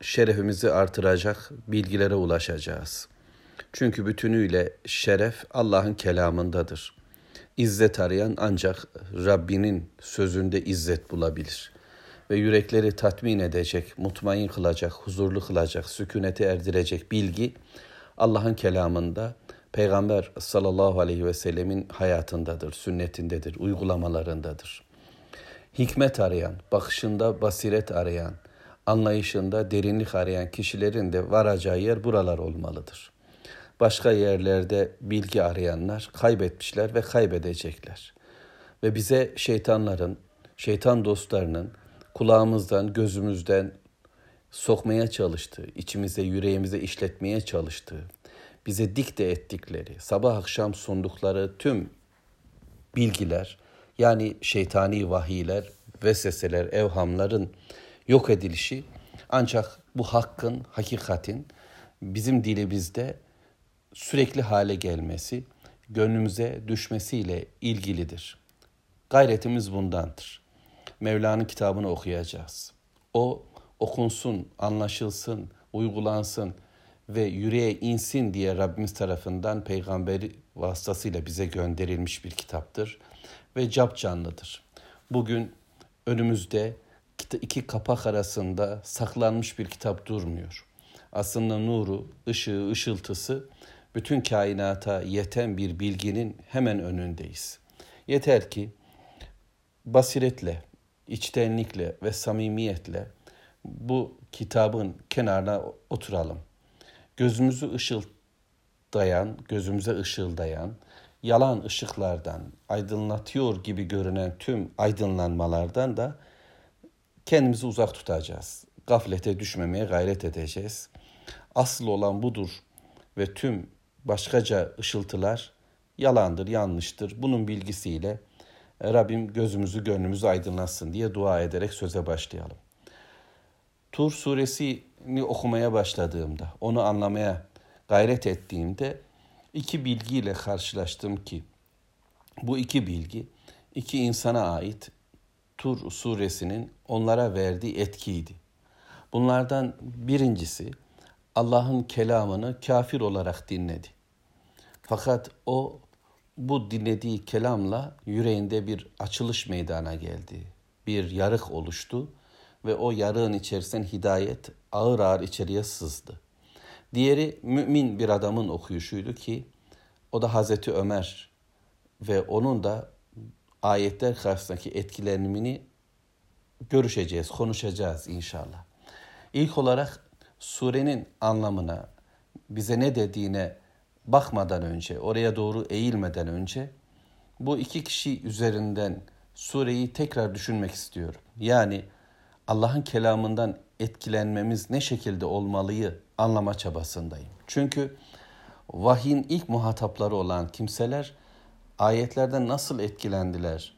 şerefimizi artıracak bilgilere ulaşacağız. Çünkü bütünüyle şeref Allah'ın kelamındadır. İzzet arayan ancak Rabbinin sözünde izzet bulabilir. Ve yürekleri tatmin edecek, mutmain kılacak, huzurlu kılacak, sükunete erdirecek bilgi Allah'ın kelamında, Peygamber sallallahu aleyhi ve sellemin hayatındadır, sünnetindedir, uygulamalarındadır. Hikmet arayan, bakışında basiret arayan, anlayışında derinlik arayan kişilerin de varacağı yer buralar olmalıdır. Başka yerlerde bilgi arayanlar kaybetmişler ve kaybedecekler. Ve bize şeytanların, şeytan dostlarının kulağımızdan, gözümüzden sokmaya çalıştığı, içimize, yüreğimize işletmeye çalıştığı, bize dikte ettikleri, sabah akşam sundukları tüm bilgiler, yani şeytani vahiyler, vesveseler, evhamların yok edilişi ancak bu hakkın, hakikatin bizim dilimizde sürekli hale gelmesi, gönlümüze düşmesiyle ilgilidir. Gayretimiz bundandır. Mevla'nın kitabını okuyacağız. O okunsun, anlaşılsın, uygulansın ve yüreğe insin diye Rabbimiz tarafından peygamberi vasıtasıyla bize gönderilmiş bir kitaptır ve cap canlıdır. Bugün önümüzde iki kapak arasında saklanmış bir kitap durmuyor. Aslında nuru, ışığı, ışıltısı bütün kainata yeten bir bilginin hemen önündeyiz. Yeter ki basiretle, içtenlikle ve samimiyetle bu kitabın kenarına oturalım. Gözümüzü ışıldayan, gözümüze ışıldayan, yalan ışıklardan, aydınlatıyor gibi görünen tüm aydınlanmalardan da kendimizi uzak tutacağız. Gaflete düşmemeye gayret edeceğiz. Asıl olan budur ve tüm başkaca ışıltılar yalandır, yanlıştır. Bunun bilgisiyle Rabbim gözümüzü, gönlümüzü aydınlatsın diye dua ederek söze başlayalım. Tur suresini okumaya başladığımda, onu anlamaya gayret ettiğimde iki bilgiyle karşılaştım ki bu iki bilgi iki insana ait Tur suresinin onlara verdiği etkiydi. Bunlardan birincisi Allah'ın kelamını kafir olarak dinledi. Fakat o bu dinlediği kelamla yüreğinde bir açılış meydana geldi. Bir yarık oluştu ve o yarığın içerisinden hidayet ağır ağır içeriye sızdı. Diğeri mümin bir adamın okuyuşuydu ki o da Hazreti Ömer ve onun da ayetler karşısındaki etkilenimini görüşeceğiz, konuşacağız inşallah. İlk olarak surenin anlamına, bize ne dediğine bakmadan önce, oraya doğru eğilmeden önce bu iki kişi üzerinden sureyi tekrar düşünmek istiyorum. Yani Allah'ın kelamından etkilenmemiz ne şekilde olmalıyı anlama çabasındayım. Çünkü vahyin ilk muhatapları olan kimseler ayetlerden nasıl etkilendiler?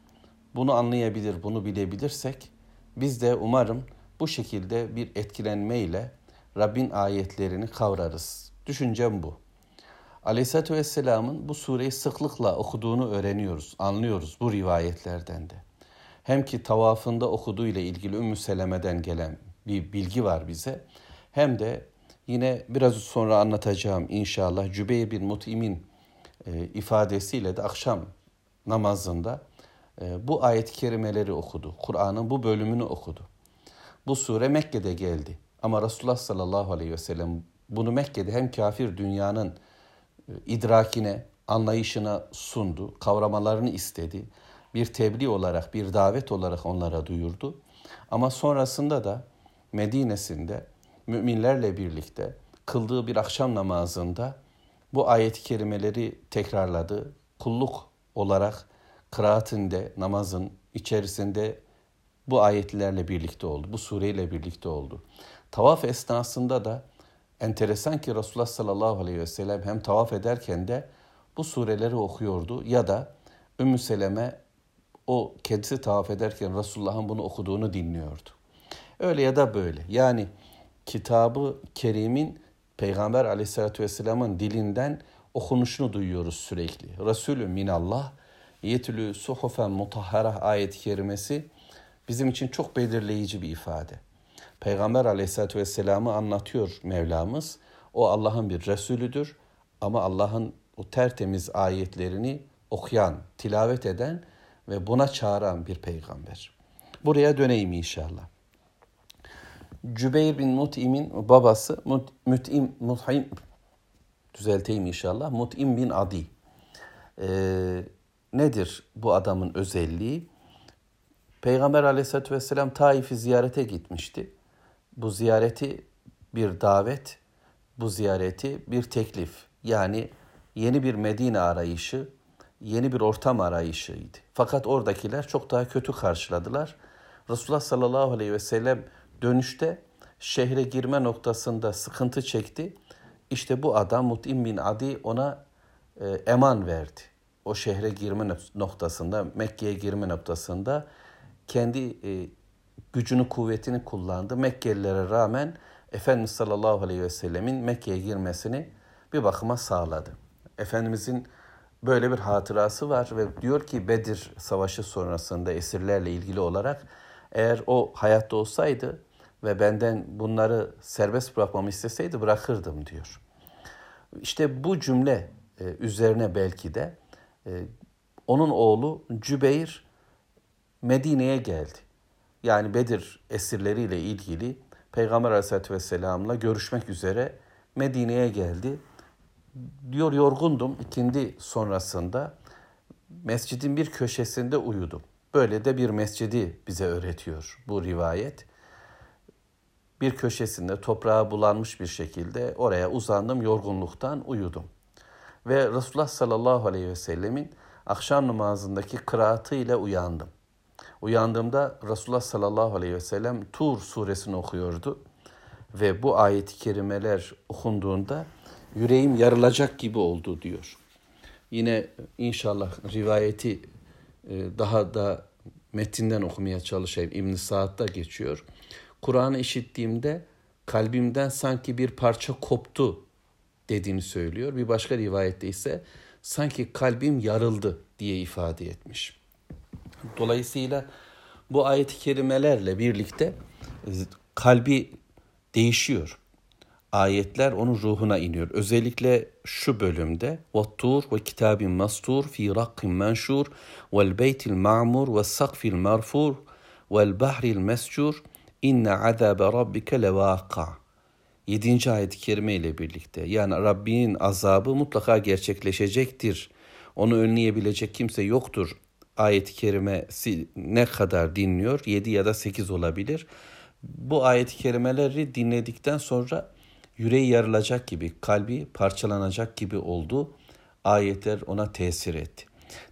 Bunu anlayabilir, bunu bilebilirsek biz de umarım bu şekilde bir etkilenmeyle Rabbin ayetlerini kavrarız. Düşüncem bu. Aleyhisselatü Vesselam'ın bu sureyi sıklıkla okuduğunu öğreniyoruz, anlıyoruz bu rivayetlerden de. Hem ki tavafında okuduğu ile ilgili Ümmü Seleme'den gelen bir bilgi var bize. Hem de yine biraz sonra anlatacağım inşallah Cübeyr bin Mut'im'in ifadesiyle de akşam namazında e, bu ayet-i kerimeleri okudu. Kur'an'ın bu bölümünü okudu. Bu sure Mekke'de geldi. Ama Resulullah sallallahu aleyhi ve sellem bunu Mekke'de hem kafir dünyanın e, idrakine, anlayışına sundu, kavramalarını istedi. Bir tebliğ olarak, bir davet olarak onlara duyurdu. Ama sonrasında da Medine'sinde müminlerle birlikte kıldığı bir akşam namazında bu ayet-i kerimeleri tekrarladı. Kulluk olarak kıraatinde, namazın içerisinde bu ayetlerle birlikte oldu. Bu sureyle birlikte oldu. Tavaf esnasında da enteresan ki Resulullah sallallahu aleyhi ve sellem hem tavaf ederken de bu sureleri okuyordu ya da Ümmü Seleme o kendisi tavaf ederken Resulullah'ın bunu okuduğunu dinliyordu. Öyle ya da böyle. Yani kitabı Kerim'in Peygamber aleyhissalatü vesselamın dilinden okunuşunu duyuyoruz sürekli. Resulü minallah yetülü suhufen mutahhara ayet-i kerimesi bizim için çok belirleyici bir ifade. Peygamber aleyhissalatü vesselam'ı anlatıyor Mevlamız. O Allah'ın bir Resulüdür ama Allah'ın o tertemiz ayetlerini okuyan, tilavet eden ve buna çağıran bir peygamber. Buraya döneyim inşallah. Cübeyr bin Mut'im'in babası Mut'im, Mut'im düzelteyim inşallah. Mut'im bin Adi. Ee, nedir bu adamın özelliği? Peygamber aleyhissalatü vesselam Taif'i ziyarete gitmişti. Bu ziyareti bir davet, bu ziyareti bir teklif. Yani yeni bir Medine arayışı, yeni bir ortam arayışıydı. Fakat oradakiler çok daha kötü karşıladılar. Resulullah sallallahu aleyhi ve sellem dönüşte şehre girme noktasında sıkıntı çekti. İşte bu adam Mut'im bin Adi ona e, eman verdi. O şehre girme noktasında, Mekke'ye girme noktasında kendi e, gücünü, kuvvetini kullandı. Mekkelilere rağmen Efendimiz sallallahu aleyhi ve sellemin Mekke'ye girmesini bir bakıma sağladı. Efendimizin böyle bir hatırası var ve diyor ki Bedir Savaşı sonrasında esirlerle ilgili olarak eğer o hayatta olsaydı ve benden bunları serbest bırakmamı isteseydi bırakırdım diyor. İşte bu cümle e, üzerine belki de e, onun oğlu Cübeyr Medine'ye geldi. Yani Bedir esirleriyle ilgili Peygamber Aleyhisselatü Vesselam'la görüşmek üzere Medine'ye geldi. Diyor yorgundum ikindi sonrasında mescidin bir köşesinde uyudum. Böyle de bir mescidi bize öğretiyor bu rivayet bir köşesinde toprağa bulanmış bir şekilde oraya uzandım yorgunluktan uyudum. Ve Resulullah sallallahu aleyhi ve sellemin akşam namazındaki kıraatı ile uyandım. Uyandığımda Resulullah sallallahu aleyhi ve sellem Tur suresini okuyordu. Ve bu ayet-i kerimeler okunduğunda yüreğim yarılacak gibi oldu diyor. Yine inşallah rivayeti e, daha da metinden okumaya çalışayım. İbn Saad'da geçiyor. Kur'an'ı işittiğimde kalbimden sanki bir parça koptu dediğini söylüyor. Bir başka rivayette ise sanki kalbim yarıldı diye ifade etmiş. Dolayısıyla bu ayet-i kerimelerle birlikte kalbi değişiyor. Ayetler onun ruhuna iniyor. Özellikle şu bölümde "Vattur ve kitabin mastur fi rakkin menşur vel beytil ma'mur ve sakfil marfur vel bahril mescur" İnne azabe rabbike levaka. Yedinci ayet-i kerime ile birlikte yani Rabbinin azabı mutlaka gerçekleşecektir. Onu önleyebilecek kimse yoktur. Ayet-i kerimesi ne kadar dinliyor? Yedi ya da sekiz olabilir. Bu ayet-i kerimeleri dinledikten sonra yüreği yarılacak gibi, kalbi parçalanacak gibi oldu. Ayetler ona tesir etti.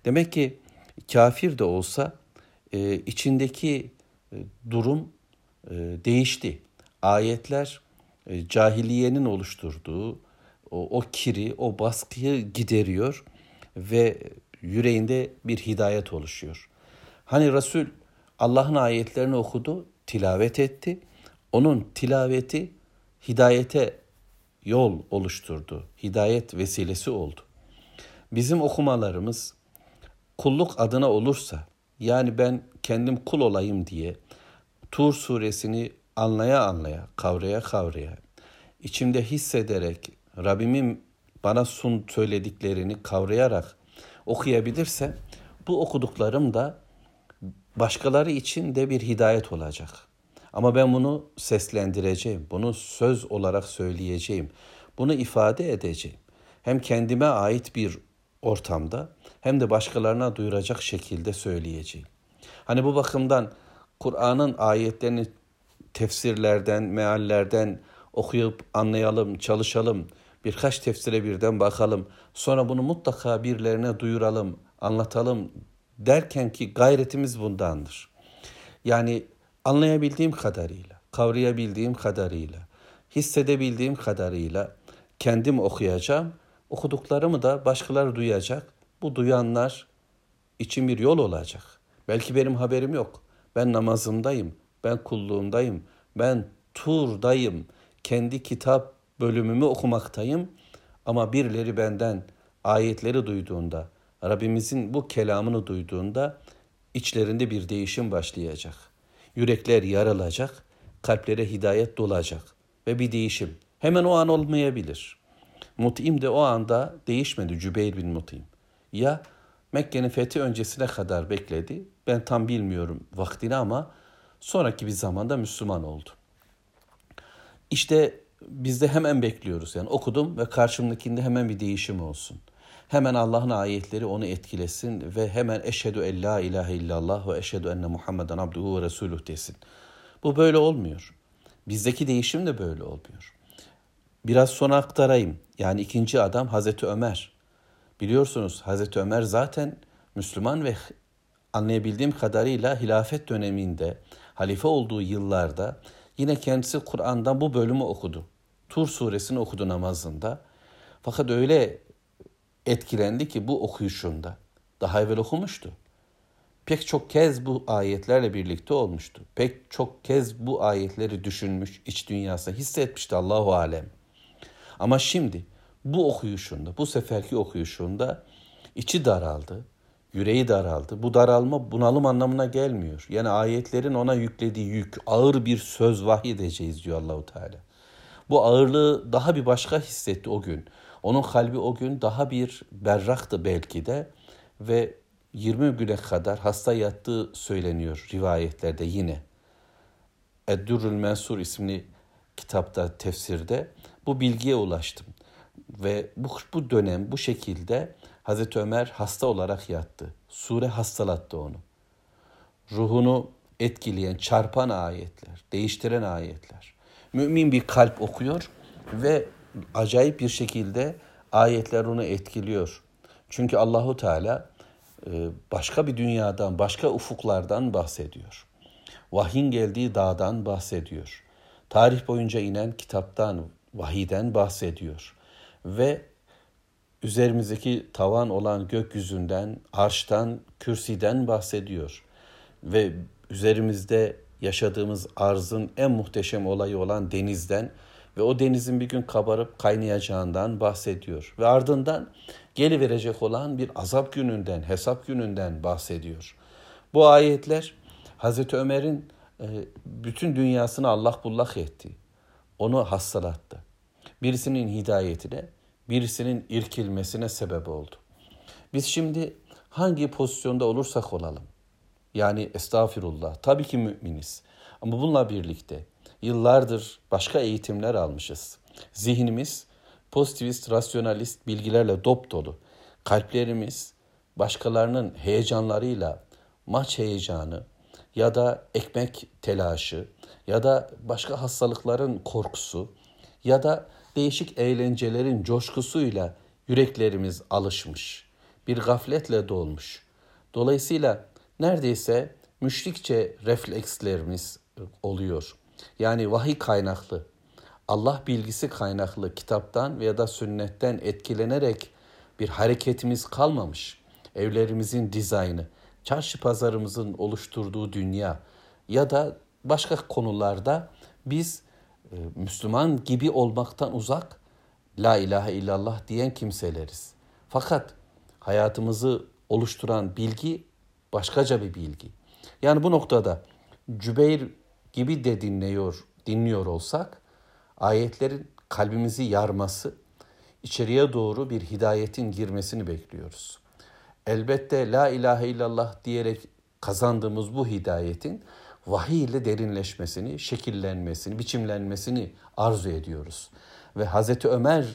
Demek ki kafir de olsa e, içindeki e, durum değişti. Ayetler e, cahiliyenin oluşturduğu o, o kiri, o baskıyı gideriyor ve yüreğinde bir hidayet oluşuyor. Hani Resul Allah'ın ayetlerini okudu, tilavet etti. Onun tilaveti hidayete yol oluşturdu. Hidayet vesilesi oldu. Bizim okumalarımız kulluk adına olursa, yani ben kendim kul olayım diye Tur suresini anlaya anlaya, kavraya kavraya, içimde hissederek, Rabbimin bana sun söylediklerini kavrayarak okuyabilirse bu okuduklarım da başkaları için de bir hidayet olacak. Ama ben bunu seslendireceğim, bunu söz olarak söyleyeceğim, bunu ifade edeceğim. Hem kendime ait bir ortamda hem de başkalarına duyuracak şekilde söyleyeceğim. Hani bu bakımdan Kur'an'ın ayetlerini tefsirlerden, meallerden okuyup anlayalım, çalışalım. Birkaç tefsire birden bakalım. Sonra bunu mutlaka birilerine duyuralım, anlatalım derken ki gayretimiz bundandır. Yani anlayabildiğim kadarıyla, kavrayabildiğim kadarıyla, hissedebildiğim kadarıyla kendim okuyacağım. Okuduklarımı da başkaları duyacak. Bu duyanlar için bir yol olacak. Belki benim haberim yok. Ben namazımdayım, ben kulluğumdayım, ben turdayım, kendi kitap bölümümü okumaktayım. Ama birileri benden ayetleri duyduğunda, Rabbimizin bu kelamını duyduğunda içlerinde bir değişim başlayacak. Yürekler yarılacak, kalplere hidayet dolacak ve bir değişim. Hemen o an olmayabilir. Mut'im de o anda değişmedi Cübeyr bin Mut'im. Ya Mekke'nin fethi öncesine kadar bekledi. Ben tam bilmiyorum vaktini ama sonraki bir zamanda Müslüman oldu. İşte biz de hemen bekliyoruz. Yani okudum ve karşımdakinde hemen bir değişim olsun. Hemen Allah'ın ayetleri onu etkilesin ve hemen eşhedü en la ilahe illallah ve eşhedü enne Muhammeden abduhu ve resuluh desin. Bu böyle olmuyor. Bizdeki değişim de böyle olmuyor. Biraz sonra aktarayım. Yani ikinci adam Hazreti Ömer. Biliyorsunuz Hazreti Ömer zaten Müslüman ve anlayabildiğim kadarıyla hilafet döneminde halife olduğu yıllarda yine kendisi Kur'an'dan bu bölümü okudu. Tur suresini okudu namazında. Fakat öyle etkilendi ki bu okuyuşunda daha evvel okumuştu. Pek çok kez bu ayetlerle birlikte olmuştu. Pek çok kez bu ayetleri düşünmüş, iç dünyasında hissetmişti Allahu alem. Ama şimdi bu okuyuşunda, bu seferki okuyuşunda içi daraldı, yüreği daraldı. Bu daralma bunalım anlamına gelmiyor. Yani ayetlerin ona yüklediği yük, ağır bir söz vahiy edeceğiz diyor Allahu Teala. Bu ağırlığı daha bir başka hissetti o gün. Onun kalbi o gün daha bir berraktı belki de ve 20 güne kadar hasta yattığı söyleniyor rivayetlerde yine. Eddurrül Mensur isimli kitapta, tefsirde bu bilgiye ulaştım. Ve bu, bu dönem bu şekilde Hazreti Ömer hasta olarak yattı. Sure hastalattı onu. Ruhunu etkileyen, çarpan ayetler, değiştiren ayetler. Mümin bir kalp okuyor ve acayip bir şekilde ayetler onu etkiliyor. Çünkü Allahu Teala e, başka bir dünyadan, başka ufuklardan bahsediyor. Vahyin geldiği dağdan bahsediyor. Tarih boyunca inen kitaptan, vahiden bahsediyor. Ve üzerimizdeki tavan olan gökyüzünden, arştan, kürsiden bahsediyor. Ve üzerimizde yaşadığımız arzın en muhteşem olayı olan denizden ve o denizin bir gün kabarıp kaynayacağından bahsediyor. Ve ardından geri verecek olan bir azap gününden, hesap gününden bahsediyor. Bu ayetler Hazreti Ömer'in e, bütün dünyasını Allah bullak etti. Onu hastalattı. Birisinin hidayetine, birisinin irkilmesine sebep oldu. Biz şimdi hangi pozisyonda olursak olalım, yani estağfirullah, tabii ki müminiz. Ama bununla birlikte yıllardır başka eğitimler almışız. Zihnimiz pozitivist, rasyonalist bilgilerle dop dolu. Kalplerimiz başkalarının heyecanlarıyla maç heyecanı ya da ekmek telaşı ya da başka hastalıkların korkusu ya da değişik eğlencelerin coşkusuyla yüreklerimiz alışmış. Bir gafletle dolmuş. Dolayısıyla neredeyse müşrikçe reflekslerimiz oluyor. Yani vahiy kaynaklı, Allah bilgisi kaynaklı kitaptan veya da sünnetten etkilenerek bir hareketimiz kalmamış. Evlerimizin dizaynı, çarşı pazarımızın oluşturduğu dünya ya da başka konularda biz Müslüman gibi olmaktan uzak La ilahe illallah diyen kimseleriz. Fakat hayatımızı oluşturan bilgi başkaca bir bilgi. Yani bu noktada Cübeyr gibi de dinliyor, dinliyor olsak ayetlerin kalbimizi yarması, içeriye doğru bir hidayetin girmesini bekliyoruz. Elbette la ilahe illallah diyerek kazandığımız bu hidayetin vahiy ile derinleşmesini, şekillenmesini, biçimlenmesini arzu ediyoruz. Ve Hazreti Ömer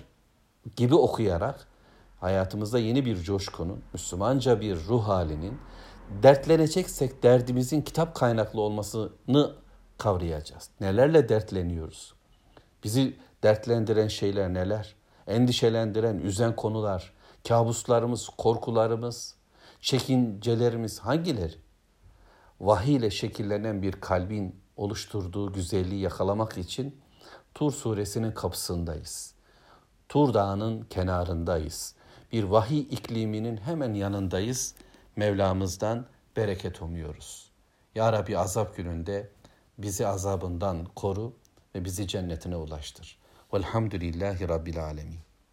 gibi okuyarak hayatımızda yeni bir coşkunun, Müslümanca bir ruh halinin, dertleneceksek derdimizin kitap kaynaklı olmasını kavrayacağız. Nelerle dertleniyoruz? Bizi dertlendiren şeyler neler? Endişelendiren, üzen konular, kabuslarımız, korkularımız, çekincelerimiz hangileri? Vahiy ile şekillenen bir kalbin oluşturduğu güzelliği yakalamak için Tur suresinin kapısındayız. Tur dağının kenarındayız. Bir vahiy ikliminin hemen yanındayız. Mevlamızdan bereket umuyoruz. Ya Rabbi azap gününde bizi azabından koru ve bizi cennetine ulaştır. Velhamdülillahi Rabbil Alemin.